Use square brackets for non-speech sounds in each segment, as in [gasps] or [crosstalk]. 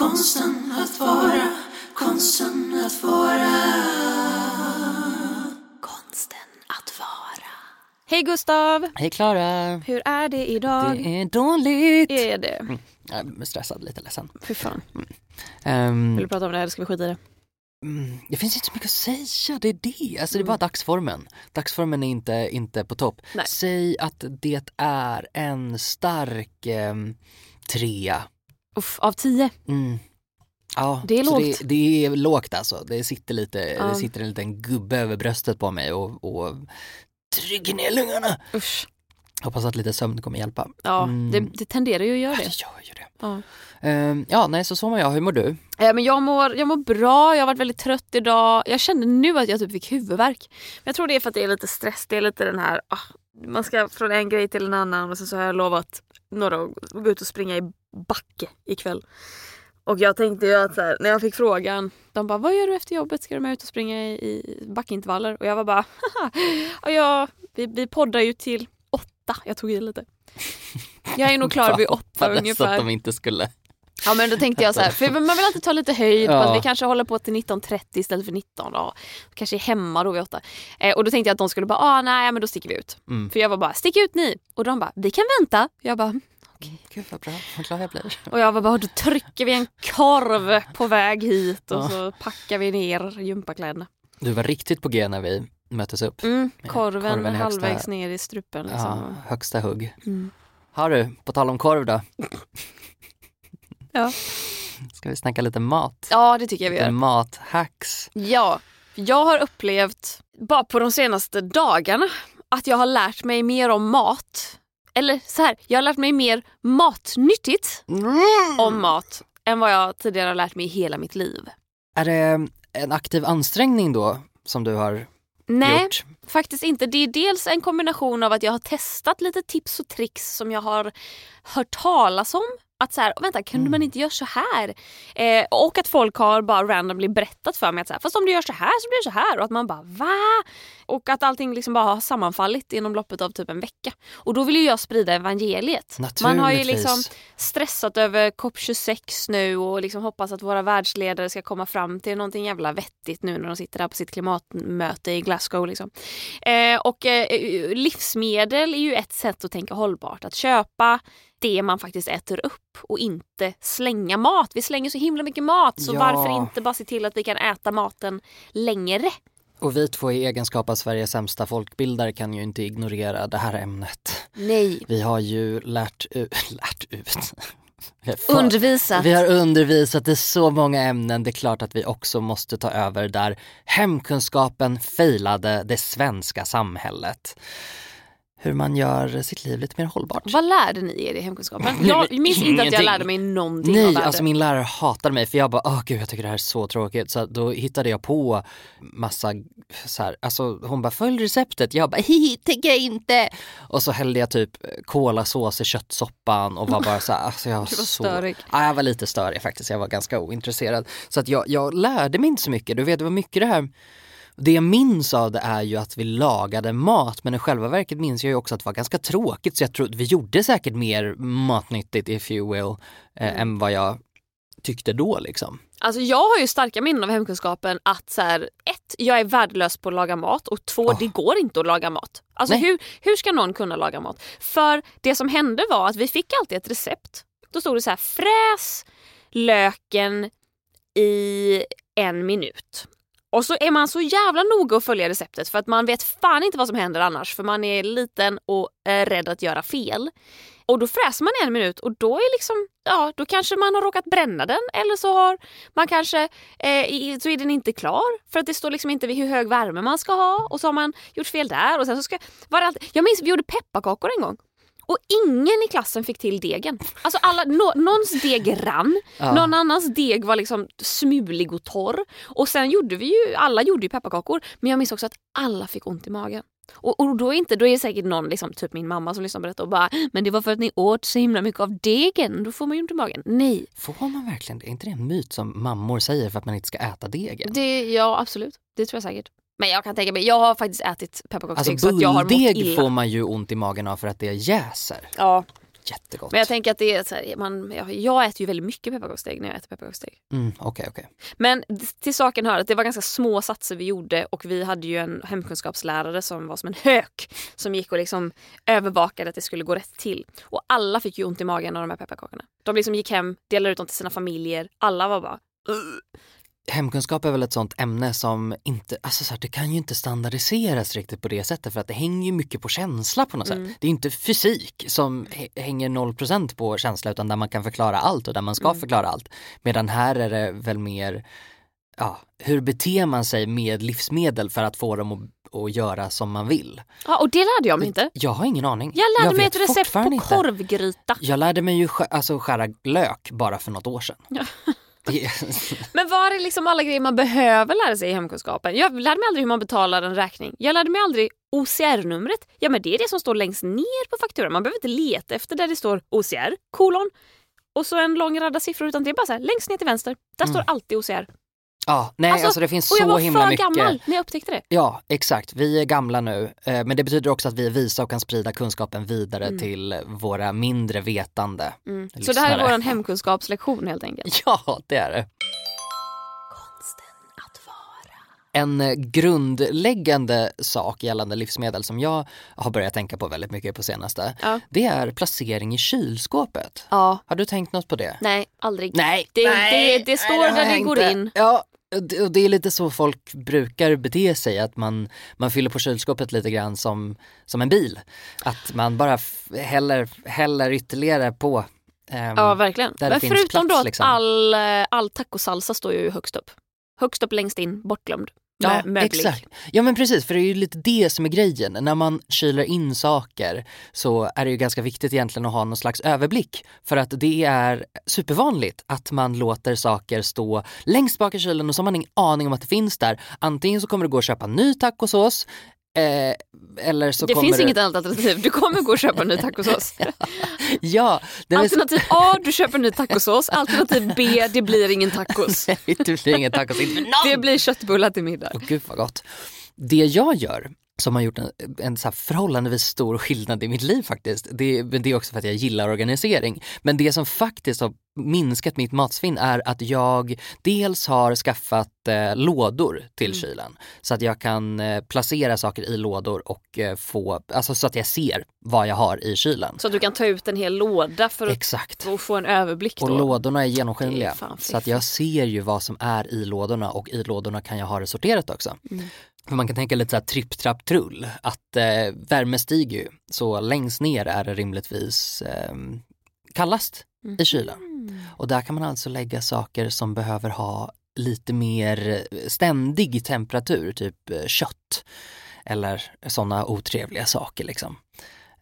konsten att vara, konsten att vara. Konsten att vara. Hej Gustav! Hej Klara! Hur är det idag? Det är dåligt. Är det? Jag är stressad, lite ledsen. Fy fan. Ehm, Vill du prata om det här eller ska vi skita i det? mm, det finns inte så mycket att säga, det är det. Alltså det är bara Mm. dagsformen. Dagsformen är inte, inte på topp. Nej. Säg att det är en stark ehm, trea. Uff, av tio. Mm. Ja, Det är lågt. Det, det är lågt alltså. Det sitter lite, Ja. det sitter en liten gubbe över bröstet på mig och, och trycker ner lungorna. Usch. Hoppas att lite sömn kommer hjälpa. Ja, Mm. det, det tenderar ju att göra Ja, det. det gör ju det. Ja. Ehm, ja, nej så så mår jag. Hur mår du? Eh, men jag, mår, jag mår bra, jag har varit väldigt trött idag. Jag kände nu att jag typ fick huvudvärk. Men jag tror det är för att det är lite stress, det är lite den här, ah, man ska från en grej till en annan och sen så har jag lovat några att gå ut och springa i backe ikväll. Och jag tänkte ju att så här, när jag fick frågan, de bara vad gör du efter jobbet? Ska du med ut och springa i, i backintervaller? Och jag var bara, haha, ja, vi, vi poddar ju till åtta. Jag tog i lite. Jag är nog klar vid [laughs] åtta ungefär. att de inte skulle. Ja men då tänkte jag så här, för man vill alltid ta lite höjd på Ja. att vi kanske håller på till 19.30 istället för 19. Ja, kanske är hemma då vid 8. Eh, och då tänkte jag att de skulle bara, ah, nej men då sticker vi ut. Mm. För jag var bara, stick ut ni! Och de bara, vi kan vänta. Jag bara, Gud vad bra, vad glad jag blir. och jag var bara, då trycker vi en korv [laughs] på väg hit och Ja. så packar vi ner gympakläderna. Du var riktigt på G när vi möttes upp. Mm, Ja, korven, korven högsta- halvvägs ner i strupen Ja, liksom. högsta hugg. Mm. Har du, på tal om korv då? [laughs] Ja. Ska vi snacka lite mat? ja, det tycker jag vi Lite gör. mathacks. Ja, jag har upplevt bara på de senaste dagarna att jag har lärt mig mer om mat. Eller så här, jag har lärt mig mer matnyttigt om mat än vad jag tidigare har lärt mig i hela mitt liv. Är det en aktiv ansträngning då som du har Nej, gjort? faktiskt inte. Det är dels en kombination av att jag har testat lite tips och tricks som jag har hört talas om. Att så här, vänta, kunde Mm. man inte göra så här? Eh, och att folk har bara randomly berättat för mig att så här, fast om du gör så här så blir det så här. Och att man bara va? Och att allting liksom bara har sammanfallit inom loppet av typ en vecka. Och då vill ju jag sprida evangeliet. Man har ju liksom stressat över COP26 nu och liksom hoppas att våra världsledare ska komma fram till någonting jävla vettigt nu när de sitter där på sitt klimatmöte i Glasgow. Liksom. Eh, och eh, livsmedel är ju ett sätt att tänka hållbart. Att köpa det man faktiskt äter upp och inte slänga mat. Vi slänger så himla mycket mat så Ja. varför inte bara se till att vi kan äta maten längre? Och vi två i egenskap av Sveriges sämsta folkbildare kan ju inte ignorera det här ämnet. Nej. Vi har ju lärt ut, [laughs] lärt ut. Vi har för- Undervisat. Vi har undervisat i så många ämnen, det är klart att vi också måste ta över där hemkunskapen failade det svenska samhället. Hur man gör sitt liv lite mer hållbart. Vad lärde ni er i hemkunskapen? Jag minns inte att jag lärde mig någonting av Nej, värde. alltså min lärare hatade mig för jag bara, åh gud jag tycker det här är så tråkigt. Så då hittade jag på massa så här, alltså hon bara, följ receptet. Jag bara, [laughs] hihi, tänker jag inte. Och så hällde jag typ kolasås i köttsoppan och var bara så här, alltså jag [laughs] var var så... störig. Ja, jag var lite störig faktiskt, jag var ganska ointresserad. Så att jag, jag lärde mig inte så mycket, du vet det var mycket det här det jag minns av det är ju att vi lagade mat men i själva verket minns jag ju också att det var ganska tråkigt så jag tror att vi gjorde säkert mer matnyttigt if you will eh, än vad jag tyckte då liksom. Alltså jag har ju starka minnen av hemkunskapen att så här, ett, jag är värdelös på att laga mat och två, Åh. det går inte att laga mat. Alltså Nej. hur, hur ska någon kunna laga mat? För det som hände var att vi fick alltid ett recept. Då stod det så här, fräs löken i en minut. Och så är man så jävla noga att följa receptet för att man vet fan inte vad som händer annars för man är liten och är rädd att göra fel. Och då fräser man i en minut och då är liksom, ja då kanske man har råkat bränna den eller så har man kanske, eh, så är den inte klar för att det står liksom inte vid hur hög värme man ska ha och så har man gjort fel där och sen så ska, var det alltid, jag minns vi gjorde pepparkakor en gång och ingen i klassen fick till degen. Alltså alla, nå, någons deg rann, Ja. någon annans deg var liksom smulig och torr. Och sen gjorde vi ju, alla gjorde ju pepparkakor. Men jag minns också att alla fick ont i magen. Och, och då, är inte, då är det säkert någon, liksom, typ min mamma som lyssnar på detta och bara “men det var för att ni åt så himla mycket av degen, då får man ju ont i magen”. Nej, Får man verkligen det? Är inte det en myt som mammor säger för att man inte ska äta degen? det, ja absolut. Det tror jag säkert. Men jag kan tänka mig, jag har faktiskt ätit pepparkaksdeg Alltså så att jag har mått illa. får man ju ont i magen av för att det jäser. Ja, Jättegott. men jag tänker att det är så här, man, jag, jag äter ju väldigt mycket pepparkaksdeg när jag äter pepparkaksdeg. Mm, Okej, okej. Men till saken hör att det var ganska små satser vi gjorde och vi hade ju en hemkunskapslärare som var som en hök som gick och liksom övervakade att det skulle gå rätt till. Och alla fick ju ont i magen av de här pepparkakorna. De liksom gick hem, delade ut dem till sina familjer. Alla var bara "Ugh." Hemkunskap är väl ett sånt ämne som inte, alltså så här, det kan ju inte standardiseras riktigt på det sättet för att det hänger ju mycket på känsla på något sätt. Det är inte fysik som hä- hänger 0% på känsla utan där man kan förklara allt och där man ska förklara allt. Medan här är det väl mer, ja, hur beter man sig med livsmedel för att få dem att, att göra som man vill? Ja, och det lärde jag mig inte. Jag har ingen aning. Jag lärde mig vet ett recept på fortfarande inte. korvgryta. Jag lärde mig ju alltså, skära lök bara för något år sedan. [laughs] [laughs] Men var är liksom alla grejer man behöver lära sig i hemkunskapen? Jag lärde mig aldrig hur man betalar en räkning. Jag lärde mig aldrig OCR-numret. Ja men det är det som står längst ner på fakturan. Man behöver inte leta efter där det står OCR, kolon och så en lång radda siffror utan det är bara så här, längst ner till vänster. Där står alltid OCR. Ja, nej alltså, det finns och jag så var himla för mycket. gammal när jag upptäckte det. Ja, exakt. Vi är gamla nu, eh, men det betyder också att vi är visa och kan sprida kunskapen vidare till våra mindre vetande Mm. Så det här är vår hemkunskapslektion helt enkelt. [laughs] Ja, det är det. En eh, grundläggande sak gällande livsmedel som jag har börjat tänka på väldigt mycket på senaste, Ja. det är placering i kylskåpet. Ja. Har du tänkt något på det? Nej, aldrig. Nej, Det- nej, det- det står nej, där har det går inte. in. Ja, och det- är lite så folk brukar bete sig, att man, man fyller på kylskåpet lite grann som, som en bil. Att man bara häller, häller ytterligare på. ehm, Ja, verkligen. Men förutom plats, då att liksom. all, eh, all tacosalsa står ju högst upp. Högst upp längst in, bortglömd. Ja, Mö- möglig. exakt. Ja men precis, för det är ju lite det som är grejen. När man kyler in saker så är det ju ganska viktigt egentligen att ha någon slags överblick. För att det är supervanligt att man låter saker stå längst bak i kylen och så har man ingen aning om att det finns där. Antingen så kommer du gå och köpa ny tacosås eh, Det finns du... inget annat alternativ. Du kommer gå och köpa en ny tacosås. [laughs] Ja, är. Alternativ A, du köper en ny tacosås. Alternativ B, det blir ingen tacos. [laughs] det blir ingen tacos, inte för någon. Det blir köttbullar till middag. Åh gud vad gott. Det jag gör som har gjort en, en så förhållandevis stor skillnad i mitt liv faktiskt. Det, det är också för att jag gillar organisering. Men det som faktiskt har minskat mitt matsvinn är att jag dels har skaffat eh, lådor till kylen. Så att jag kan eh, placera saker i lådor och eh, få, alltså så att jag ser vad jag har i kylen. Så att du kan ta ut en hel låda för att Exakt. och få en överblick. Och Då. lådorna är är genomskinliga. fan Så att jag ser ju vad som är i lådorna och i lådorna kan jag ha det sorterat också. Mm. Man kan tänka lite såhär tripp, trapp, trull. Att eh, värme stiger ju. Så längst ner är det rimligtvis eh, kallast i kylen. Mm. Och där kan man alltså lägga saker som behöver ha lite mer ständig temperatur, typ eh, kött. Eller sådana otrevliga saker liksom.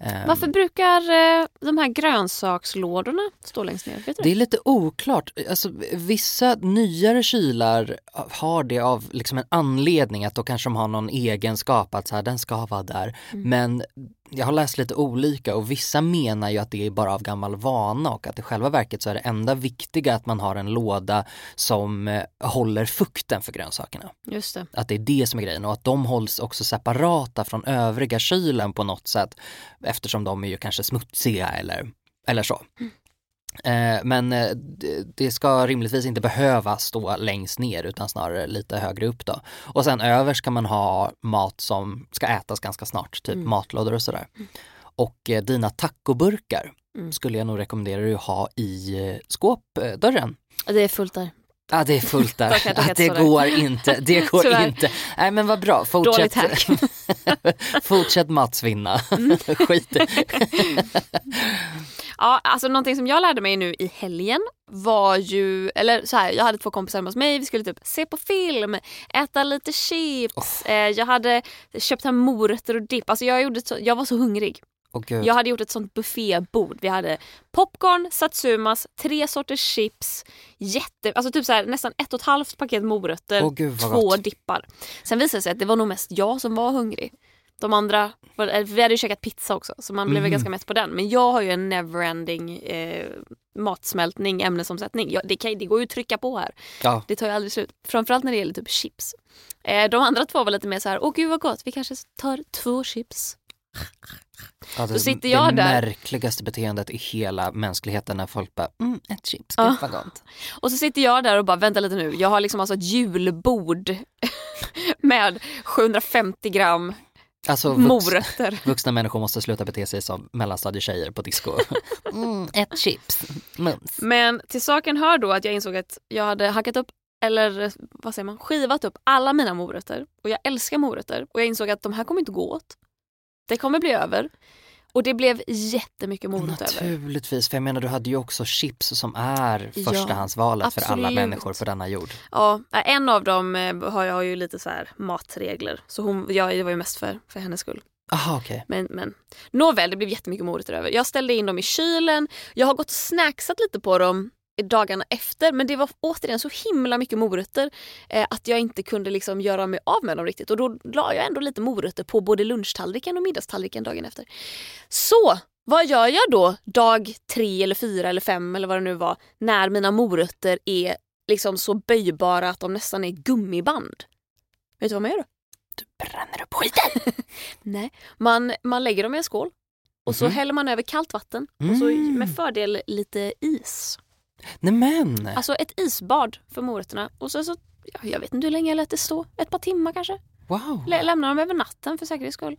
Ehm, Varför brukar eh, de här grönsakslådorna stå längst ner? Det är lite oklart. Alltså, vissa nyare kylar har det av liksom en anledning att då kanske de har någon egenskap att så här, den ska vara där. Men jag har läst lite olika och vissa menar ju att det är bara av gammal vana och att i själva verket så är det enda viktiga att man har en låda som eh, håller fukten för grönsakerna. Just det. Att det är det som är grejen och att de hålls också separata från övriga kylen på något sätt eftersom de är ju kanske smutsiga eller, eller så. Eh, men eh, det- ska rimligtvis inte behöva stå längst ner utan snarare lite högre upp då. Och sen över ska man ha mat som ska ätas ganska snart, typ matlådor och sådär. Och eh, dina tacoburkar skulle jag nog rekommendera dig att ha i eh, skåpdörren. Det är fullt där. Ja det är fullt [laughs] där. Tackar, tackar, att det går inte. Det [laughs] går Tyvärr. inte. Nej men vad bra, fortsätt, [laughs] fortsätt matsvinna. Mm. Skit Ja, alltså någonting som jag lärde mig nu i helgen var ju, eller så här, jag hade två kompisar hemma hos mig, vi skulle typ se på film, äta lite chips, eh, jag hade köpt hem morötter och dipp, alltså jag, gjorde så, jag var så hungrig. Gud. Jag hade gjort ett sånt buffébord. Vi hade popcorn, satsumas, tre sorters chips, jätte, alltså typ så här, nästan ett och ett halvt paket morötter, Åh, gud, två gott. dippar. Sen visade det sig att det var nog mest jag som var hungrig. De andra, eh, vi hade ju käkat pizza också så man blev Mhm. ganska mätt på den. Men jag har ju en neverending eh, matsmältning, ämnesomsättning. Jag, det, kan, det går ju att trycka på här. Ja. Det tar ju aldrig slut. Framförallt när det gäller typ chips. Eh, de andra två var lite mer så här, åh gud vad gott, vi kanske tar två chips. Ja, det, Då sitter jag det där. märkligaste beteendet i hela mänskligheten när folk bara, mm, ett chips, Ja. gud vad gott. Och så sitter jag där och bara, vänta lite nu, jag har liksom alltså ett julbord [laughs] med 750 gram Alltså vux, morötter. [laughs] vuxna människor måste sluta bete sig som mellanstadietjejer på disco. [laughs] Mm, ett chips, mums. Men till saken hör då att jag insåg att jag hade hackat upp, eller vad säger man, skivat upp alla mina morötter. Och jag älskar morötter. Och jag insåg att de här kommer inte gå åt. Det kommer bli över. Och det blev jättemycket morot över. Naturligtvis, för jag menar du hade ju också chips som är Ja, förstahandsvalet för alla människor på denna jord. Ja, en av dem eh, har jag ju lite så här matregler. Så hon, jag, det var ju mest för, för hennes skull. Aha, okej. Men, men nåväl, det blev jättemycket morötter över. Jag ställde in dem i kylen. Jag har gått och snacksat lite på dem dagarna efter men det var återigen så himla mycket morötter eh, att jag inte kunde liksom göra mig av med dem riktigt. Och då la jag ändå lite morötter på både lunchtallriken och middagstallriken dagen efter. Så vad gör jag då dag tre eller fyra eller fem eller vad det nu var när mina morötter är liksom så böjbara att de nästan är gummiband? Vet du vad man gör då? Bränner upp skiten! [laughs] Nej, man, man lägger dem i en skål och så Mhm. häller man över kallt vatten och så Mm. med fördel lite is. Nej men! Alltså ett isbad för morötterna och så, så ja, jag vet inte hur länge jag lät det stå, ett par timmar kanske. Wow! Lä- lämna dem över natten för säkerhets skull.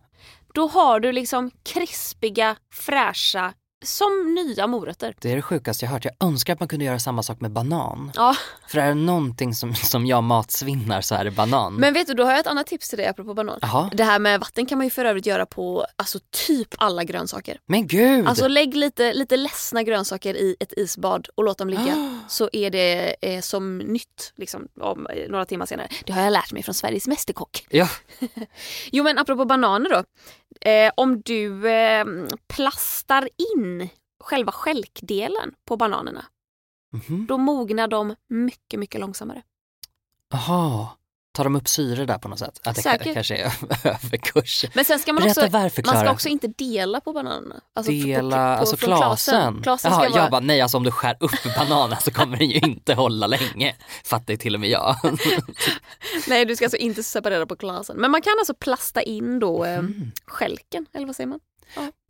Då har du liksom krispiga, fräscha, som nya morötter. Det är det sjukaste jag hört. Jag önskar att man kunde göra samma sak med banan. Ja, För är det någonting som, som jag matsvinnar så är det banan. men vet du, då har jag ett annat tips till dig apropå banan. Jaha, Det här med vatten kan man ju för övrigt göra på alltså typ alla grönsaker. men gud! Alltså lägg lite, lite ledsna grönsaker i ett isbad och låt dem ligga. [gasps] Så är det eh, som nytt liksom, om eh, några timmar senare. Det har jag lärt mig från Sveriges Mästerkock. Ja, [laughs] Jo men apropå bananer då. Eh, om du eh, plastar in själva skälkdelen på bananerna. mhm. Då mognar de mycket, mycket långsammare. Aha. Tar de upp syre där på något sätt? Att det Säkert. kanske är [laughs] överkurs. Men sen ska man Berätta också, varför man ska också inte dela på bananerna. Alltså på- Dela, på, alltså från klasen. Klasen Jaha, vara, jag bara nej alltså om du skär upp bananen så kommer den ju inte hålla länge. Fattar ju till och med jag. [laughs] Nej du ska alltså inte separera på klasen. Men man kan alltså plasta in då eh, Mm. skälken, eller vad säger man?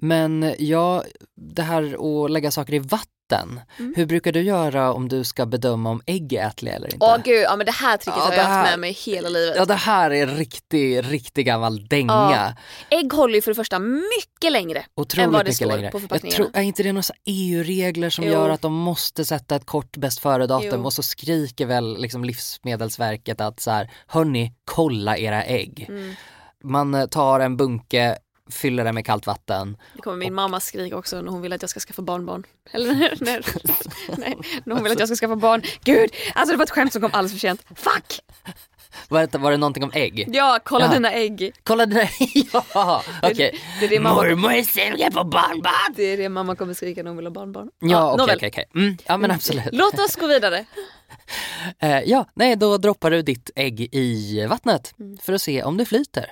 Men ja, det här att lägga saker i vatten. Mm. Hur brukar du göra om du ska bedöma om ägg är ätliga eller inte? Åh gud, ja men det här tricket Ja, har jag haft här- med mig hela livet. Ja det här är riktig, riktig gammal dänga. Ägg håller ju för det första mycket längre. Otroligt än vad det står längre. på förpackningarna. tror, är inte det några EU-regler som Jo. gör att de måste sätta ett kort bäst före-datum och så skriker väl liksom Livsmedelsverket att så här, hörni, kolla era ägg. Mm. Man eh, tar en bunke, fyller den med kallt vatten. Det kommer min mamma skrika också när hon vill att jag ska skaffa barnbarn. Eller när, nej, när hon vill att jag ska skaffa barn. Gud, alltså det var ett skämt som kom alldeles för sent. Fuck! Var det, var det någonting om ägg? Ja, kolla Ja. dina ägg. Kolla [laughs] det där, ja okej. det det mamma- Mormor är sugen på barnbarn! Det är det mamma kommer skrika när hon vill ha barnbarn. Ja okej okej okej. Mm, Ja men absolut. Låt oss gå vidare. [laughs] Eh, ja, nej då droppar du ditt ägg i vattnet Mm. för att se om det flyter.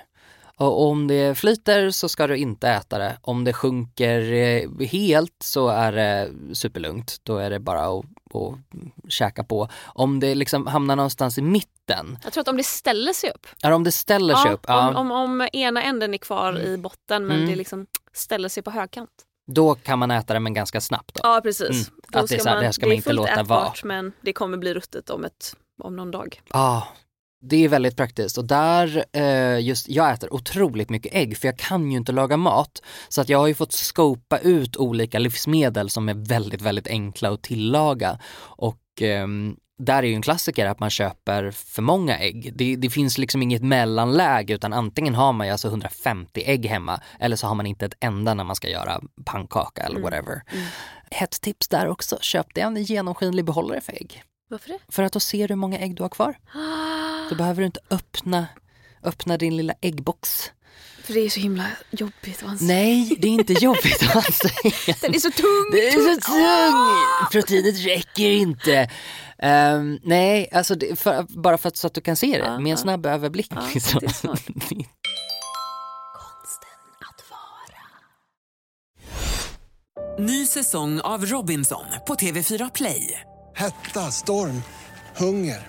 Och om det flyter så ska du inte äta det. Om det sjunker eh, helt så är det superlugnt. Då är det bara att, att käka på. Om det liksom hamnar någonstans i mitten, Jag tror att om det ställer sig upp. eller om det ställer sig upp, ja, om, om, om ena änden är kvar i botten men Mm. det liksom ställer sig på högkant. då kan man äta det men ganska snabbt. Då. Ja precis. Mm. Då Att det är så här, det här ska man inte låta ätbart, vara. men det kommer bli ruttet om, ett, om någon dag. Ja, det är väldigt praktiskt och där, eh, just, jag äter otroligt mycket ägg för jag kan ju inte laga mat. Så att jag har ju fått skopa ut olika livsmedel som är väldigt, väldigt enkla att tillaga. Och ehm, där är ju en klassiker att man köper för många ägg. Det, det finns liksom inget mellanläge utan antingen har man ju alltså 150 ägg hemma eller så har man inte ett enda när man ska göra pannkaka eller whatever. Ett tips där också, köp dig en genomskinlig behållare för ägg. Varför det? För att då ser du hur många ägg du har kvar. [gasps] [gasps] Då behöver du inte öppna, öppna din lilla äggbox För det är så himla jobbigt. säger. Nej, det är inte jobbigt säger. [laughs] Den är så tung! Det är så tung! Proteinet räcker inte. Ehm, nej, alltså det, för, bara för att, så att du kan se det Ja, med en ja. snabb överblick. Liksom. det smart. Konsten att vara. Ny säsong av Robinson på TV4 Play. Hetta, storm, hunger.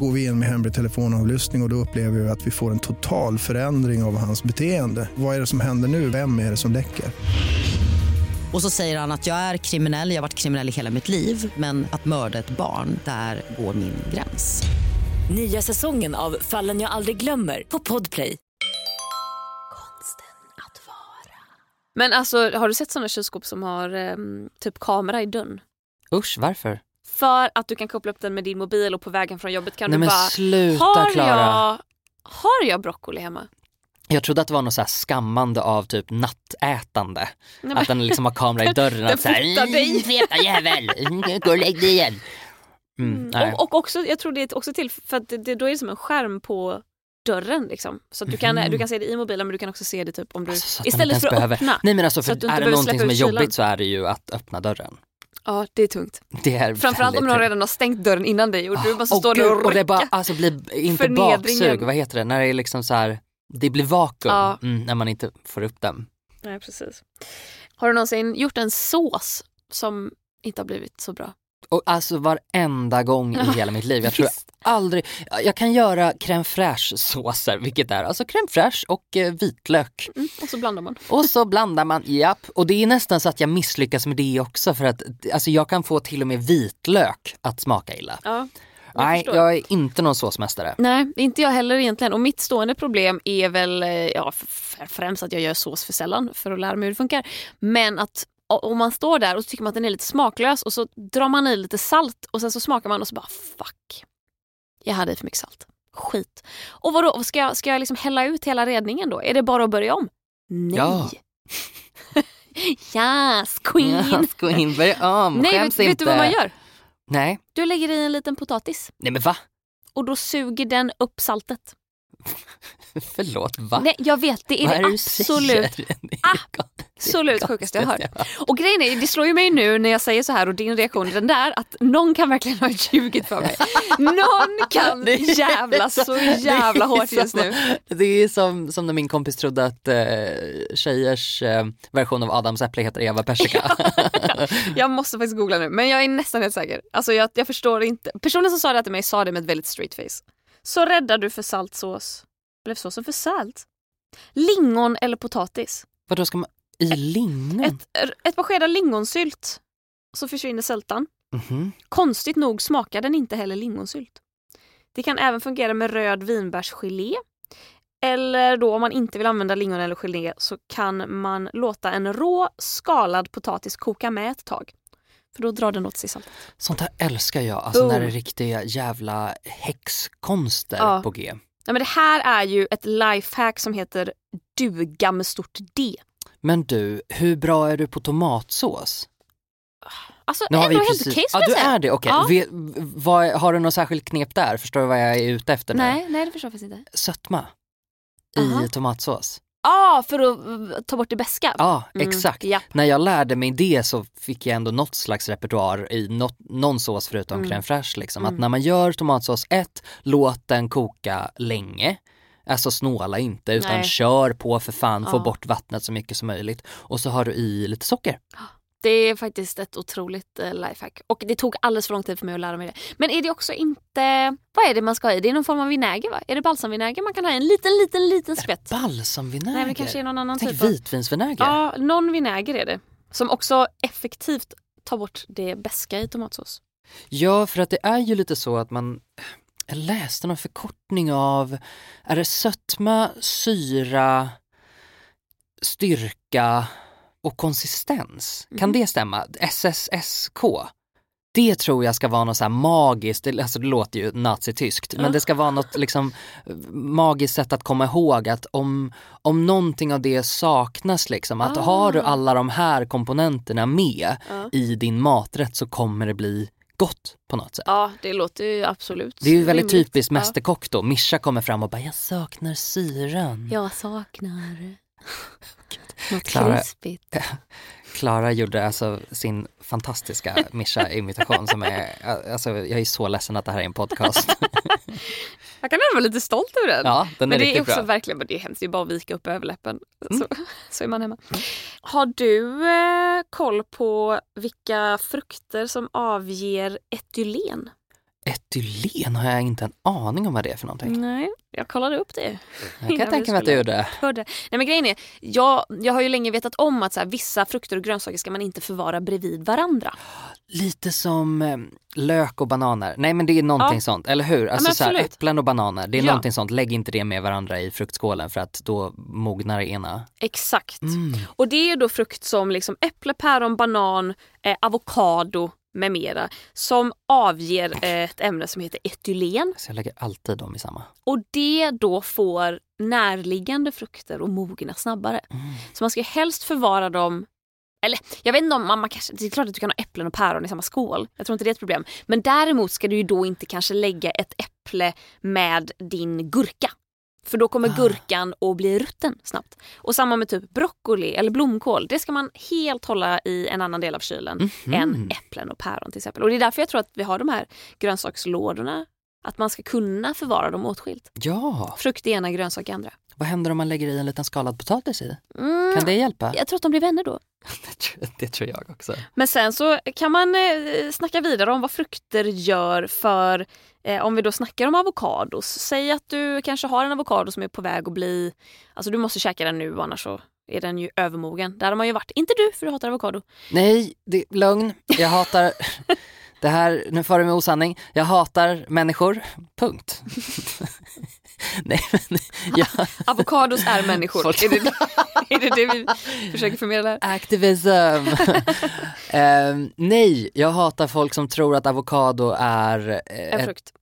Går vi in med hemlig telefonavlyssning och, och då upplever vi att vi får en total förändring av hans beteende. Vad är det som händer nu? Vem är det som läcker? Och så säger han att jag är kriminell, jag har varit kriminell i hela mitt liv men att mörda ett barn, där går min gräns. Nya säsongen av Fallen jag aldrig glömmer på Podplay. Konsten att vara. Men alltså har du sett sådana kylskåp som har ehm, typ kamera i dörren? Usch, varför? För att du kan koppla upp den med din mobil och på vägen från jobbet kan Nej du bara sluta har jag, har jag broccoli hemma? Jag trodde att det var något så skammande av typ nattätande. Nej, Att den liksom har kamera i [laughs] dörren. Den fotar dig. "Mm, Feta jävel, Mm, gå och lägg dig igen. Mm, nej. Och, och också, jag tror det är också till för att det, då är det som en skärm på dörren liksom. Så att du kan, Mhm. du kan se det i mobilen men du kan också se det typ om du Alltså, istället för att behöver- öppna. Nej men alltså Så för att är det någonting som är kylan. jobbigt så är det ju att öppna dörren. Ja det är tungt. Det är Framförallt om tungt. redan har stängt dörren innan dig och du måste Åh, stå där och och det bara alltså blir inte baksug, vad heter det, när det är liksom så här, det blir vakuum Ja. mm, när man inte får upp den. Nej precis. Har du någonsin gjort en sås som inte har blivit så bra? Och alltså varenda gång i hela mitt liv, jag tror aldrig, jag kan göra crème fraîche såser, vilket är alltså crème fraîche och eh, vitlök. Mm, och så blandar man. Och så blandar man, japp. Och det är nästan så att jag misslyckas med det också för att alltså jag kan få till och med vitlök att smaka illa. Ja, jag Nej, förstår. jag är inte någon såsmästare. Nej, inte jag heller egentligen. Och mitt stående problem är väl eh, ja, främst att jag gör sås för sällan för att lära mig hur det funkar. Men att o- om man står där och så tycker man att den är lite smaklös och så drar man i lite salt och sen så smakar man och så bara fuck. Jag hade i för mycket salt. Skit. Och vadå, ska jag, ska jag liksom hälla ut hela redningen då? Är det bara att börja om? Nej. Ja. [laughs] yes, queen. Gå in, börja om, Nej, vet, skäms vet inte. du vad man gör? Nej, Du lägger i en liten potatis nej men va? och då suger den upp saltet. [laughs] Förlåt, va? Nej, jag vet, det är Vad det absolut säger? Det är gott. absolut sjukaste jag har hört. Och grejen är, det slår ju mig nu när jag säger så här och din reaktion är den där att någon kan verkligen ha ljugit för mig. Någon kan är- jävla så jävla är hårt just nu. Det är som, som när min kompis trodde att eh, tjejers eh, version av Adams äpple heter Eva persika. [laughs] Jag måste faktiskt googla nu men jag är nästan helt säker. Alltså jag, jag förstår inte. Personen som sa det till mig sa det med ett väldigt straight face. Så räddar du för saltsås. Blev såsen för salt? Lingon eller potatis? Vadå ska man, i lingon? Ett, ett par skedar lingonsylt så försvinner sältan. Mhm. Konstigt nog smakar den inte heller lingonsylt. Det kan även fungera med röd vinbärsgelé. Eller då om man inte vill använda lingon eller gelé så kan man låta en rå skalad potatis koka med ett tag. För då drar den åt sig salt. Sånt här älskar jag, alltså Boom. när det är riktiga jävla häxkonster Ja. på G. Ja, men det här är ju ett lifehack som heter duga med stort D. Men du, hur bra är du på tomatsås? Alltså Nu har vi helt precis... okej Ja, skulle du är det, okej. Ja. Vet- vad- Har du något särskilt knep där? Förstår du vad jag är ute efter nu? Nej, nej det förstår jag faktiskt inte. Sötma i Aha. tomatsås. Ja, ah, för att uh, ta bort det beska. Ja, Mm, exakt. japp. När jag lärde mig det så fick jag ändå något slags repertoar i något, någon sås förutom Mm. crème fraîche. Liksom. Att Mm. när man gör tomatsås, ett, låt den koka länge. Alltså snåla inte utan Nej. kör på för fan, få Ja. bort vattnet så mycket som möjligt. Och så har du i lite socker. Det är faktiskt ett otroligt eh, lifehack. Och det tog alldeles för lång tid för mig att lära mig det. Men är det också inte... Vad är det man ska ha i? Det är någon form av vinäger va? Är det balsamvinäger man kan ha i? En liten, liten, liten skvätt? Balsamvinäger? Nej men det kanske är någon annan Tänk typ av... vitvinsvinäger. Ja, någon vinäger är det. Som också effektivt tar bort det beska i tomatsås. Ja, för att det är ju lite så att man jag läste någon förkortning av, är det sötma, syra, styrka och konsistens. Kan det stämma? SSSK? Det tror jag ska vara något så här magiskt, alltså det låter ju nazityskt, men det ska vara något liksom magiskt sätt att komma ihåg att om, om någonting av det saknas liksom, att har du alla de här komponenterna med Ja. i din maträtt så kommer det bli gott på något sätt. Ja, det låter ju absolut Det är ju väldigt rimligt. typiskt mästerkock då, Mischa kommer fram och bara “jag saknar syran”. Jag saknar något Klara- krispigt. [laughs] Klara gjorde alltså sin fantastiska Mischa-imitation som är, alltså jag är så ledsen att det här är en podcast. [laughs] Jag kan ändå vara lite stolt över den. Ja, den är men det är också bra. Mm. verkligen, det är hemskt, det är bara att vika upp överläppen. Så, så är man hemma. Har du eh, koll på vilka frukter som avger etylen? Etylen har jag inte en aning om vad det är för någonting. Nej, jag kollade upp det. Jag kan tänka mig att du gjorde. Hörde. Nej men grejen är, jag, jag har ju länge vetat om att så här, vissa frukter och grönsaker ska man inte förvara bredvid varandra. Lite som eh, lök och bananer. Nej men det är någonting Ja. sånt, eller hur? Alltså men så här, äpplen och bananer, det är Ja. någonting sånt. Lägg inte det med varandra i fruktskålen för att då mognar det ena. Exakt. Mm. Och det är då frukt som liksom äpple, päron, banan, eh, avokado med mera som avger eh, ett ämne som heter etylen. Så jag lägger alltid dem i samma. Och det då får närliggande frukter att mogna snabbare. Mm. Så man ska helst förvara dem eller jag vet inte om man, man kanske, det är klart att du kan ha äpplen och päron i samma skål. Jag tror inte det är ett problem. Men däremot ska du ju då inte kanske lägga ett äpple med din gurka. För då kommer gurkan att bli rutten snabbt. Och samma med typ broccoli eller blomkål. Det ska man helt hålla i en annan del av kylen än äpplen och päron till exempel. Och det är därför jag tror att vi har de här grönsakslådorna. Att man ska kunna förvara dem åtskilt. Ja, Frukt i ena, grönsak i andra. Vad händer om man lägger i en liten skalad potatis i? Mm, Kan det hjälpa? Jag tror att de blir vänner då. Det [laughs] tror, det tror jag också. Men sen så kan man eh, snacka vidare om vad frukter gör för eh, om vi då snackar om avokados. Säg att du kanske har en avokado som är på väg att bli, alltså du måste käka den nu annars så är den ju övermogen. Där har man ju varit, inte du för du hatar avokado. Nej, det, lugn. Jag hatar... [laughs] Det här, nu far du med osanning. Jag hatar människor. Punkt. [laughs] [laughs] Nej men, jag, Avokados är människor. Folk- är, det, är det det vi försöker förmedla här? Activism. [laughs] Ehm, nej, jag hatar folk som tror att avokado är... eh, En ett- frukt.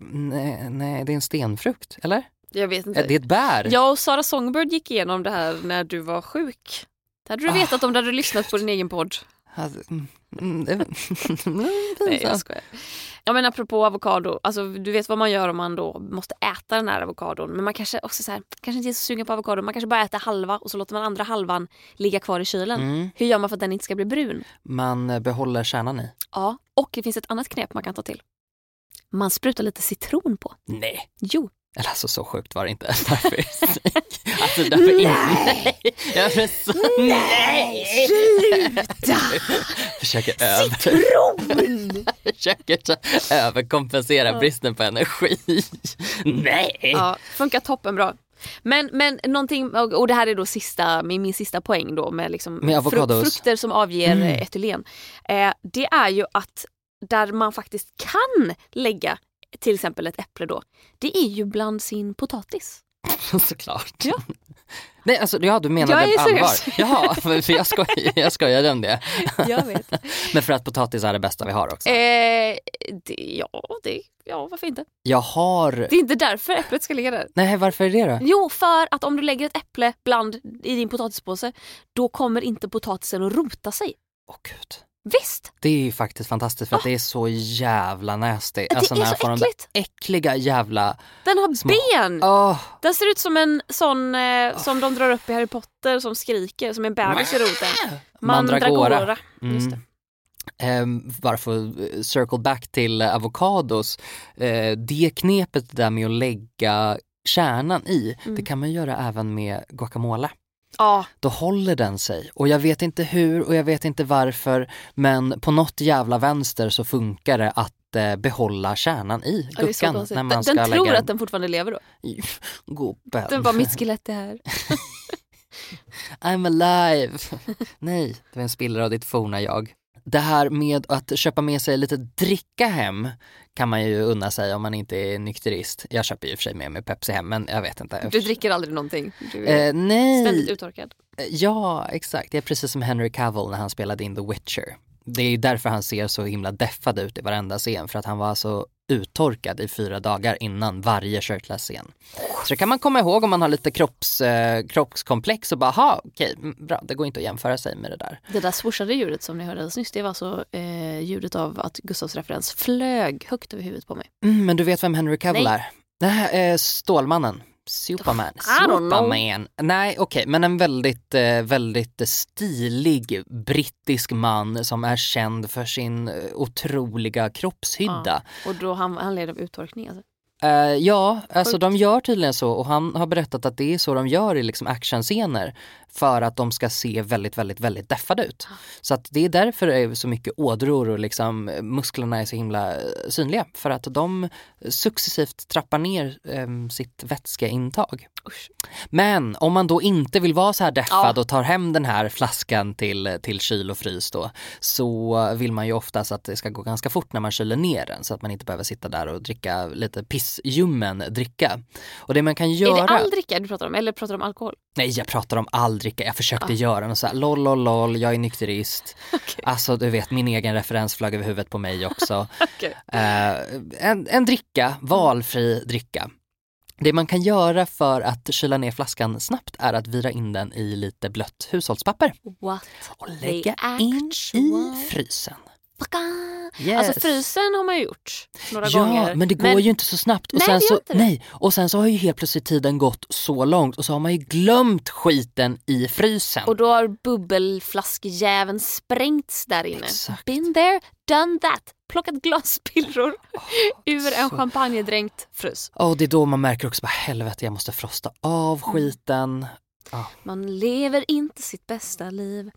nej, nej, det är en stenfrukt, eller? Jag vet inte. Det är ett bär. Jag och Sara Songbird gick igenom det här när du var sjuk. Det hade du vetat om du hade lyssnat på din egen podd. Alltså, mm, mm, det- [laughs] Nej jag skojar. Ja men apropå avokado, alltså du vet vad man gör om man då måste äta den här avokadon. Men man kanske också så här, kanske inte är så sugen på avokado. Man kanske bara äter halva och så låter man andra halvan ligga kvar i kylen. Mm. Hur gör man för att den inte ska bli brun? Man eh, behåller kärnan i. Ja, och det finns ett annat knep man kan ta till. Man sprutar lite citron på. Nej. Jo. Eller alltså så sjukt var det inte. [laughs] Därför, alltså därför nej! [laughs] Jag blev så, nej! Sluta! [laughs] Försöker. Citron! Försöker överkompensera bristen på energi. Nej! Ja, funkar toppenbra. Men, men någonting, och det här är då sista, min, min sista poäng då med, liksom Med avokados. frukter som avger Mm. mm. etylen. Eh, det är ju att där man faktiskt kan lägga till exempel ett äpple då, det är ju bland sin potatis. [laughs] Såklart. Ja. [laughs] Nej alltså ja du menade Jag är allvar. [laughs] Jaha, för för jag, skoj, jag skojade om det. Jag vet. Men för att potatis är det bästa vi har också. eh, det, ja, det, ja, varför inte? Jag har... Det är inte därför äpplet ska ligga där. Nej varför är det då? Jo, för att om du lägger ett äpple bland i din potatispåse, då kommer inte potatisen att rota sig. Åh gud. Visst! Det är faktiskt fantastiskt för att det är så jävla nasty. Det Alltså är när så får de äckligt. äckliga jävla... Den har Små- ben! Åh, Den ser ut som en sån eh, som de drar upp i Harry Potter som skriker, som en bebis i roten. Mandragora. Just det. Ehm, varför eh, circle back till eh, avokados. Eh, det knepet där med att lägga kärnan i, Mm. det kan man göra även med guacamole. Ja, Då håller den sig. Och jag vet inte hur och jag vet inte varför men på något jävla vänster så funkar det att eh, behålla kärnan i ja, guckan. när man Den, ska den tror lägga att den fortfarande lever då. [laughs] gubben. Den var mitt skelett är här. [laughs] I'm alive. [laughs] Nej, det var en spillra av ditt forna jag. Det här med att köpa med sig lite dricka hem kan man ju unna sig om man inte är nykterist. Jag köper ju för sig med mig Pepsi hem men jag vet inte. Du dricker aldrig någonting? Du är Eh, nej. ständigt uttorkad? Ja, exakt. Det är precis som Henry Cavill när han spelade in The Witcher. Det är därför han ser så himla deffad ut i varenda scen, för att han var så uttorkad i fyra dagar innan varje shirtless-scen. Så det kan man komma ihåg om man har lite kropps, eh, kroppskomplex och bara, ha okej, mm, bra, det går inte att jämföra sig med det där. Det där swooshade ljudet som ni hörde alldeles nyss, det var alltså eh, ljudet av att Gustavs referens flög högt över huvudet på mig. Mm, men du vet vem Henry Cavill är? Nej, eh, Stålmannen. Superman. Superman. Nej, okej, men en väldigt, eh, väldigt stilig brittisk man som är känd för sin eh, otroliga kroppshydda. Och då han, han led av uttorkning alltså. Eh, ja, alltså Sjukt. de gör tydligen så och han har berättat att det är så de gör i liksom actionscener för att de ska se väldigt, väldigt, väldigt deffade ut. Så att det är därför det är så mycket ådror och liksom eh, musklerna är så himla eh, synliga för att de successivt trappar ner eh, sitt vätskeintag. Usch. Men om man då inte vill vara så här deffad Ja. och tar hem den här flaskan till, till kyl och frys då så vill man ju oftast att det ska gå ganska fort när man kyler ner den så att man inte behöver sitta där och dricka lite pissljummen dricka. Och det man kan göra... Är det all dricka du pratar om eller pratar du om alkohol? Nej jag pratar om all dricka, jag försökte Ah. göra något såhär lol lol lol, jag är nykterist. [laughs] Okej. Alltså du vet min egen referens flög över huvudet på mig också. [laughs] Okej. Eh, en, en dricka, valfri dricka. Det man kan göra för att kyla ner flaskan snabbt är att vira in den i lite blött hushållspapper What och lägga in i frysen. Fucka. Yes. Alltså frysen har man ju gjort några ja, gånger. men det går ju inte så snabbt. Och Nej, sen så, inte det. nej, och sen så har ju helt plötsligt tiden gått så långt och så har man ju glömt skiten i frysen. Och då har bubbelflaskjäveln sprängts där inne. Exakt. Been there, done that. Plockat glasspillror [laughs] ur en så- champagnedränkt frys. Och det är då man märker också bara helvete jag måste frosta av Mm. skiten. Man lever inte sitt bästa liv.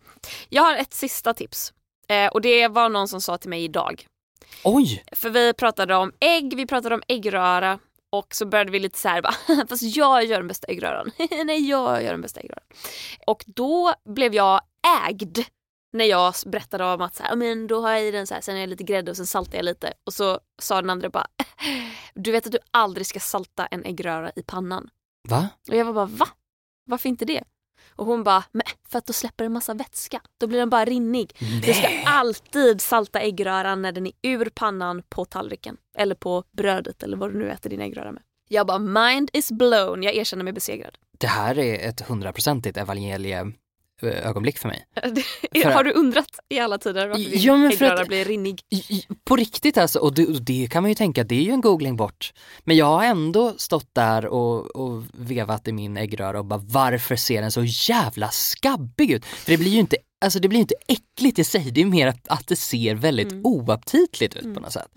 Jag har ett sista tips. Eh, och det var någon som sa till mig idag. Oj! För vi pratade om ägg, vi pratade om äggröra och så började vi lite så här, bara, [laughs] fast jag gör den bästa äggröran. [laughs] Nej, jag gör den bästa äggröran. Och då blev jag ägd när jag berättade om att så här, "Ja, men då har jag i den så här, sen är jag lite grädde och sen saltar jag lite. Och så sa den andra bara, du vet att du aldrig ska salta en äggröra i pannan. Va? Och jag var bara, va? Varför inte det? Och hon bara, men för att då släpper en massa vätska. Då blir den bara rinnig. Du ska alltid salta äggröran när den är ur pannan på tallriken. Eller på brödet eller vad du nu äter din äggröra med. Jag bara, mind is blown. Jag erkänner mig besegrad. Det här är ett hundraprocentigt evangelieögonblick för mig. [laughs] För- Har du undrat i alla tider varför din Ja, blir rinnig? På riktigt alltså, och det, och det kan man ju tänka, det är ju en googling bort. Men jag har ändå stått där och, och vevat i min äggröra och bara varför ser den så jävla skabbig ut? För det blir ju inte, alltså det blir inte äckligt i sig, det är mer att, att det ser väldigt oaptitligt ut på något sätt.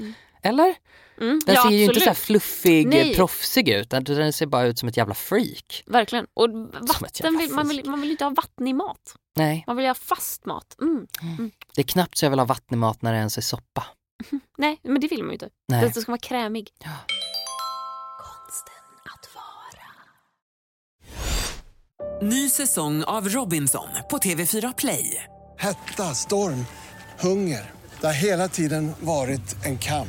Eller? Mm, Den ja, ser ju inte så här absolut. fluffig, Nej. proffsig ut, den ser bara ut som ett jävla freak. Verkligen. Och vatten vill, man, vill, man vill inte ha vattnig mat. Nej, Man vill ha fast mat. Mm. det är knappt så jag vill ha vattnig när det ens är soppa. Nej, men det vill man ju inte. Nej. Den ska vara krämig. Konsten att vara. Ny säsong av Robinson på TV4 Play. Hetta, storm, hunger. Det har hela tiden varit en kamp.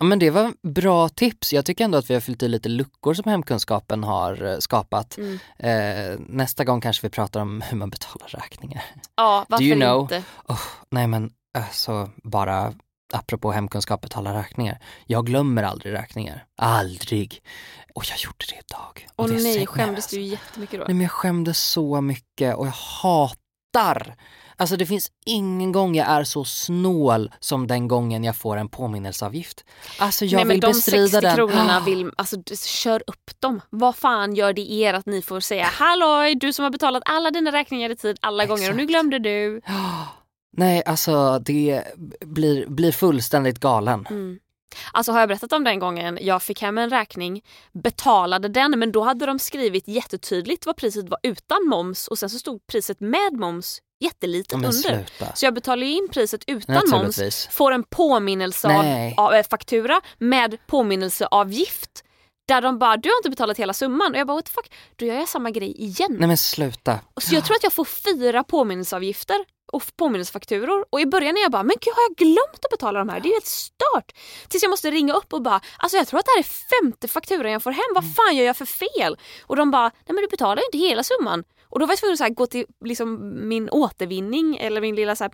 Ja, men det var bra tips. Jag tycker ändå att vi har fyllt i lite luckor som hemkunskapen har eh, skapat. Mm. Eh, nästa gång kanske vi pratar om hur man betalar räkningar. Ja, varför you know? inte? Oh, nej men alltså bara apropå hemkunskap betala räkningar. Jag glömmer aldrig räkningar. Aldrig. Och jag gjorde det idag. Och Åh det nej, säger- skämdes alltså. du jättemycket då? Nej men jag skämdes så mycket och jag hatar Alltså det finns ingen gång jag är så snål som den gången jag får en påminnelseavgift. Alltså jag Nej, men vill de bestrida 60 den. kronorna, vill, alltså, kör upp dem. Vad fan gör det er att ni får säga halloj du som har betalat alla dina räkningar i tid alla gånger och nu Exakt. glömde du. [gasps] Nej, alltså det blir, blir fullständigt galen. Mm. Alltså har jag berättat om den gången jag fick hem en räkning, betalade den men då hade de skrivit jättetydligt vad priset var utan moms och sen så stod priset med moms jättelitet men under. sluta. Så jag betalade in priset utan moms, får en påminnelse av, av eh, faktura med påminnelseavgift. Där de bara, du har inte betalat hela summan. Och jag bara, what the fuck, då gör jag samma grej igen. Nej men sluta. Så jag tror att jag får fyra påminnelseavgifter och påminnelsefakturor. Och i början är jag bara, men gud har jag glömt att betala de här? Det är ju helt stört. Tills jag måste ringa upp och bara, alltså jag tror att det här är femte fakturan jag får hem. Vad fan gör jag för fel? Och de bara, nej men du betalar ju inte hela summan. Och då var jag tvungen att så här, gå till liksom, min återvinning eller min lilla så här,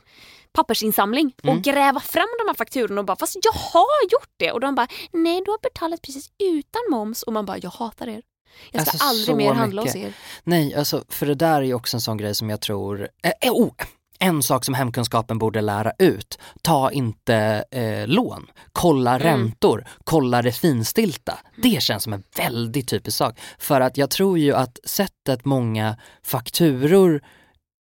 pappersinsamling och gräva fram de här fakturorna och bara, fast jag har gjort det. Och de bara, nej du har betalat precis utan moms. Och man bara, jag hatar er. Jag ska Alltså, aldrig mer handla mycket. hos er. Nej, alltså för det där är ju också en sån grej som jag tror, eh, eh, oh, en sak som hemkunskapen borde lära ut, ta inte eh, lån, kolla Mm. räntor, kolla det finstilta. Det känns som en väldigt typisk sak. För att jag tror ju att sättet många fakturor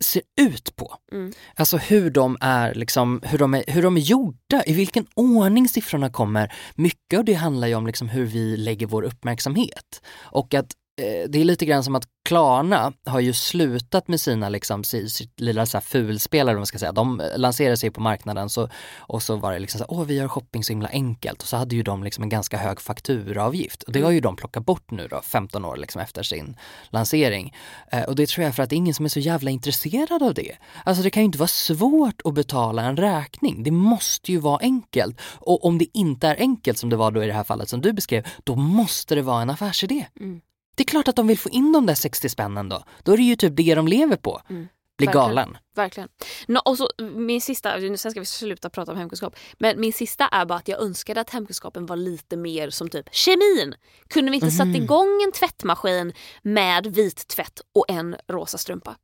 ser ut på. Mm. Alltså hur de är liksom, hur de är, hur de är gjorda, i vilken ordning siffrorna kommer. Mycket av det handlar ju om liksom hur vi lägger vår uppmärksamhet. Och att Eh, det är lite grann som att Klarna har ju slutat med sina liksom, sitt lilla så här fulspel, vad man ska säga. De eh, lanserade sig på marknaden så, och så var det liksom så här, åh vi gör shopping så himla enkelt. Och så hade ju de liksom en ganska hög fakturaavgift. Och det har ju de plockat bort nu då, 15 år liksom efter sin lansering. Eh, och det tror jag för att det är ingen som är så jävla intresserad av det. Alltså det kan ju inte vara svårt att betala en räkning. Det måste ju vara enkelt. Och om det inte är enkelt som det var då i det här fallet som du beskrev, då måste det vara en affärsidé. Mm. Det är klart att de vill få in de där 60 spännen då. Då är det ju typ det de lever på. Bli Mm. Verkligen. galen. Verkligen. Nå, och så, min sista, sen ska vi sluta prata om hemkunskap, men min sista är bara att jag önskade att hemkunskapen var lite mer som typ kemin. Kunde vi inte Mhm. satt igång en tvättmaskin med vit tvätt och en rosa strumpa?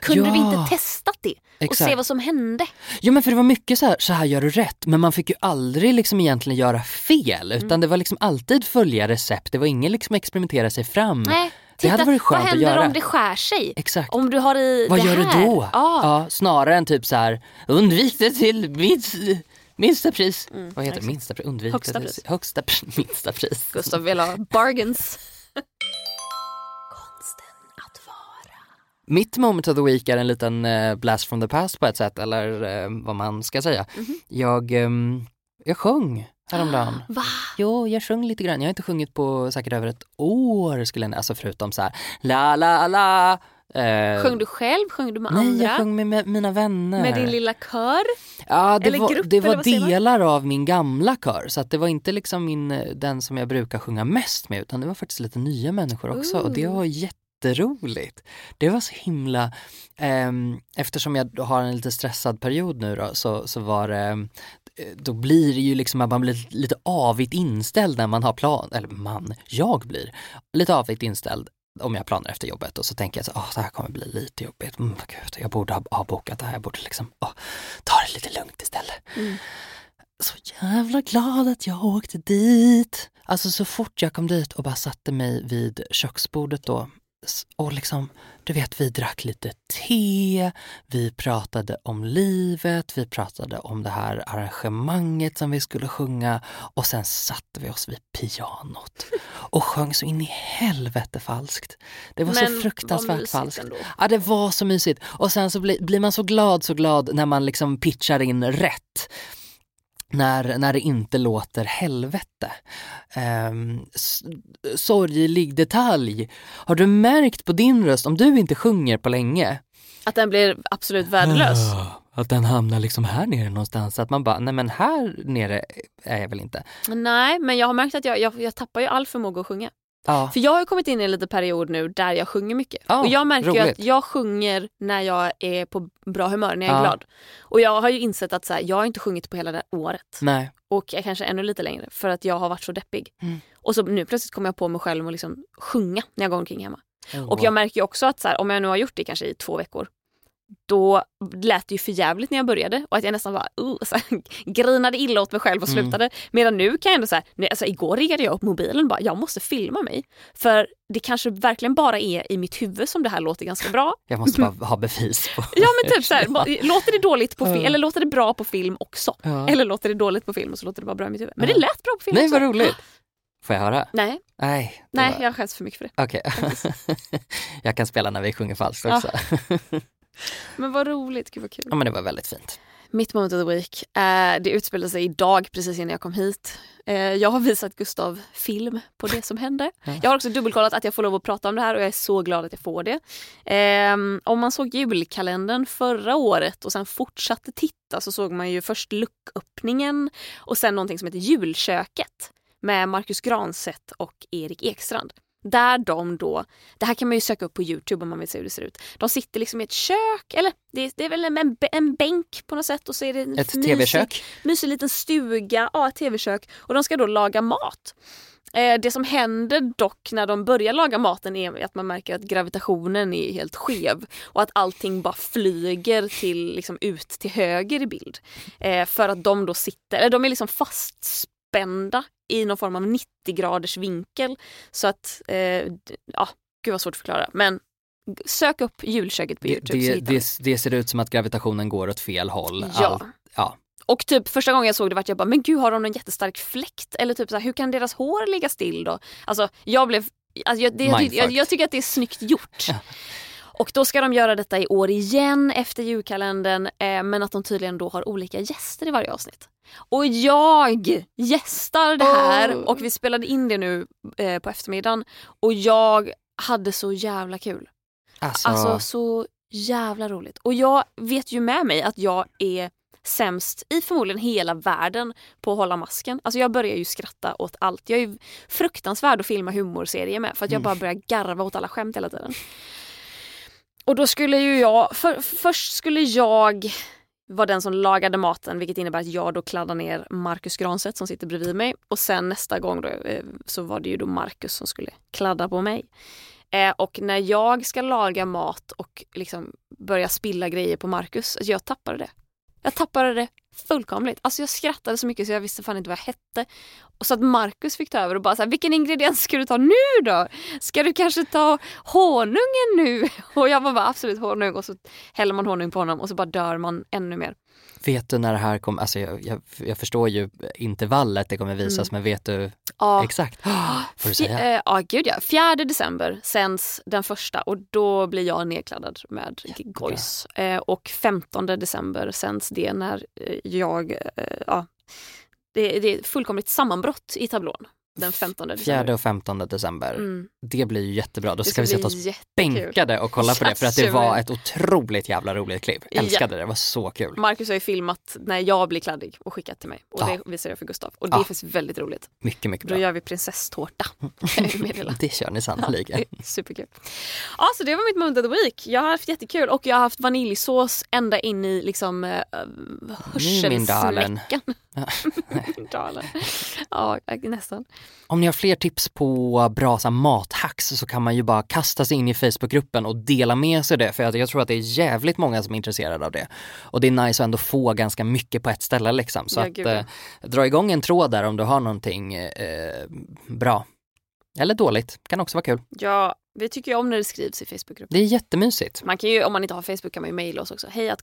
Kunde Ja. vi inte testat det och Exakt. se vad som hände? Jo men för det var mycket så här, så här gör du rätt, men man fick ju aldrig liksom egentligen göra fel, utan Mm. det var liksom alltid följa recept, det var ingen liksom experimentera sig fram. Nej, det titta, hade varit skönt vad att händer göra. om det skär sig? Exakt. Om du har i Vad det gör här? du då? Ja. Ja, snarare än typ så här, undvik det till minst, minsta pris. Vad heter det? Minsta pris? Undvik Högsta det pris. till högsta pris. Minsta pris. Gustav vill ha bargains. Mitt moment of the week är en liten eh, blast from the past på ett sätt, eller eh, vad man ska säga. Mhm. Jag, ehm, jag sjöng häromdagen. [gasps] Va? Jo, jag sjöng lite grann. Jag har inte sjungit på säkert över ett år skulle jag Alltså förutom så här la la la. Eh, Sjöng du själv? Sjöng du med Nej, andra? jag sjöng med, med mina vänner. Med din lilla kör? Ja, det eller var, grupp, det var delar av min gamla kör. Så att det var inte liksom min, eh, den som jag brukar sjunga mest med utan det var faktiskt lite nya människor också och det Ooh. var jätteroligt. Det var så himla, ehm, eftersom jag har en lite stressad period nu då så, så var det eh, då blir det ju liksom att man blir lite avigt inställd när man har plan, eller man, jag blir lite avigt inställd om jag har planer efter jobbet och så tänker jag så åh det här kommer bli lite jobbigt, mm, gud, jag borde ha avbokat det här, jag borde liksom, åh, ta det lite lugnt istället. Mm. Så jävla glad att jag åkte dit. Alltså så fort jag kom dit och bara satte mig vid köksbordet då och liksom, du vet, vi drack lite te, vi pratade om livet, vi pratade om det här arrangemanget som vi skulle sjunga och sen satte vi oss vid pianot och sjöng så in i helvete falskt. Det var Men så fruktansvärt mysigt falskt. ändå. Ja, det var så mysigt. Och sen så bli, blir man så glad, så glad när man liksom pitchar in rätt. När, när det inte låter helvete. Um, sorglig detalj. Har du märkt på din röst, om du inte sjunger på länge, Att den blir absolut värdelös? Ah, att den hamnar liksom här nere någonstans. Att man bara, nej men här nere är jag väl inte. Nej, men jag har märkt att jag, jag, jag tappar ju all förmåga att sjunga. Ja, För jag har kommit in i en liten period nu där jag sjunger mycket. Ja, och jag märker att jag sjunger när jag är på bra humör, när jag är Ja. glad. Och jag har ju insett att så här, jag har inte sjungit på hela det här året. nej. Och jag kanske ännu lite längre för att jag har varit så deppig. Mm. Och så nu plötsligt kommer jag på mig själv att liksom sjunga när jag går omkring hemma. Oh, Och jag märker ju också att så här, om jag nu har gjort det kanske i två veckor då lät det ju för jävligt när jag började och att jag nästan bara uh, så här, [laughs] grinade illa åt mig själv och Mm. slutade. Medan nu kan jag ändå säga, alltså igår riggade jag upp mobilen och bara jag måste filma mig. För det kanske verkligen bara är i mitt huvud som det här låter ganska bra. [laughs] Jag måste bara [laughs] ha bevis på Ja men typ såhär, låter det dåligt på film eller låter det bra på film också? Ja. Eller låter det dåligt på film och så låter det bara bra i mitt huvud. Men Ja. det lät bra på film Nej också. vad roligt. Får jag höra? Nej, Nej. nej var- jag skäms för mycket för det. Okej. jag kan spela när vi sjunger falskt Ja. [laughs] Men vad roligt, gud vad kul. ja men det var väldigt fint. Mitt moment of the week, eh, det utspelade sig idag precis innan jag kom hit. Eh, jag har visat Gustav film på det som hände. Jag har också dubbelkollat att jag får lov att prata om det här och jag är så glad att jag får det. Eh, om man såg julkalendern förra året och sen fortsatte titta så såg man ju först lucköppningen och sen någonting som heter Julköket med Marcus Granset och Erik Ekstrand. Där de då, det här kan man ju söka upp på Youtube om man vill se hur det ser ut. De sitter liksom i ett kök, eller det, det är väl en, en, bänk på något sätt och så är det en Ett mysig- mysig liten stuga, ja ett tv-kök och de ska då laga mat. Eh, det som händer dock när de börjar laga maten är att man märker att gravitationen är helt skev och att allting bara flyger till, liksom, ut till höger i bild. Eh, för att de då sitter, eller de är liksom fastspända i någon form av 90 graders vinkel. Så att, eh, ja, gud vad svårt att förklara. Men sök upp julköket på Det, Youtube det, det, det ser ut som att gravitationen går åt fel håll. Ja. Allt- ja. Och typ första gången jag såg det var jag bara, men gud har de en jättestark fläkt? Eller typ så här, hur kan deras hår ligga still då? Alltså jag blev, alltså, jag, det, jag, jag tycker att det är snyggt gjort. Och då ska de göra detta i år igen efter julkalendern eh, men att de tydligen då har olika gäster i varje avsnitt. Och jag gästar det här och vi spelade in det nu eh, på eftermiddagen och jag hade så jävla kul. Alltså, Alltså så jävla roligt. Och jag vet ju med mig att jag är sämst i förmodligen hela världen på att hålla masken. Alltså jag börjar ju skratta åt allt. Jag är ju fruktansvärd att filma humorserier med för att jag bara börjar garva åt alla skämt hela tiden. Och då skulle ju jag, för, först skulle jag var den som lagade maten vilket innebär att jag då kladdar ner Marcus Granset som sitter bredvid mig och sen nästa gång då, eh, så var det ju då Marcus som skulle kladda på mig. Eh, och när jag ska laga mat och liksom börja spilla grejer på Marcus, alltså jag tappade det. Jag tappade det fullkomligt. Alltså jag skrattade så mycket så jag visste fan inte vad jag hette. Och så att Marcus fick ta över och bara så här, vilken ingrediens ska du ta nu då? Ska du kanske ta honungen nu? [laughs] Och jag var bara absolut honung och så häller man honung på honom och så bara dör man ännu mer. vet du när det här kommer, alltså jag, jag, jag förstår ju intervallet det kommer visas men vet du Mm. Ja. exakt? [gasps] Får du säga? eh, Ja, gud ja. 4 december sänds den första och då blir jag nedkladdad med gojs. Eh, och 15 december sänds det när eh, jag, eh, ja, det, det är fullkomligt sammanbrott i tablån. Den 15 december. Fjärde och 15 december. Mm. Det blir ju jättebra, då ska vi sätta oss jättekul. bänkade och kolla på det för att det var ett otroligt jävla roligt klipp. Ja. Älskade det, det var så kul. Marcus har ju filmat när jag blir kladdig och skickat till mig. Och Ja. det visar jag för Gustav. Och det är Ja. faktiskt väldigt roligt. Mycket, mycket Då bra. gör vi prinsesstårta. [laughs] Det kör ni sannoliken. Ja, är Superkul. Ja, så det var mitt moment of the week. Jag har haft jättekul och jag har haft vaniljsås ända in i liksom uh, Mumindalen. hörselsnäckan. Mumindalen. [laughs] Ja, nästan. Om ni har fler tips på bra så mathacks så kan man ju bara kasta sig in i Facebookgruppen och dela med sig det för att jag tror att det är jävligt många som är intresserade av det. Och det är nice att ändå få ganska mycket på ett ställe liksom. Så Ja, att eh, dra igång en tråd där om du har någonting eh, bra. Eller dåligt, kan också vara kul. Ja, vi tycker ju om när det skrivs i Facebookgruppen. Det är jättemysigt. Man kan ju, om man inte har Facebook kan man ju mejla oss också. Hej.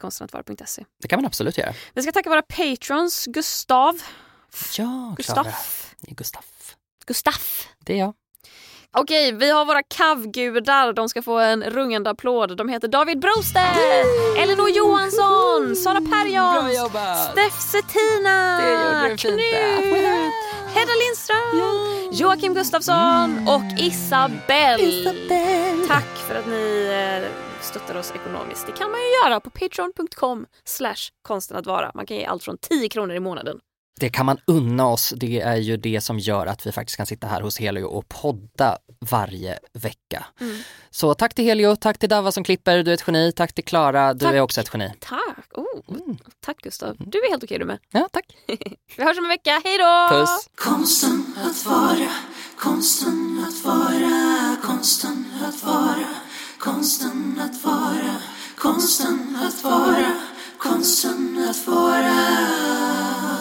Det kan man absolut göra. Vi ska tacka våra patrons. Gustav. Ja, Gustav. Gustav. Gustav. Det är jag. Okej, vi har våra kavgudar. De ska få en rungande applåd. De heter David Brostedt, Elinor Johansson, Sara Perjons, Steff Settina. Knut, Hedda Lindström, Joakim Gustafsson och Isabelle. Tack för att ni eh, stöttar oss ekonomiskt. Det kan man ju göra på patreon.com slash konsten att vara. Man kan ge allt från 10 kronor i månaden. Det kan man unna oss. Det är ju det som gör att vi faktiskt kan sitta här hos Helio och podda varje vecka. Mm. Så tack till Helio, tack till Dava som klipper, du är ett geni, tack till Klara, du Tack. är också ett geni. Tack! Oh, Tack Gustav. Du är helt okej du med. Ja, tack. [laughs] Vi hörs om en vecka. Hej då! Puss! Konsten att vara, konsten att vara, konsten att vara, konsten att vara, konsten att vara, konsten att vara.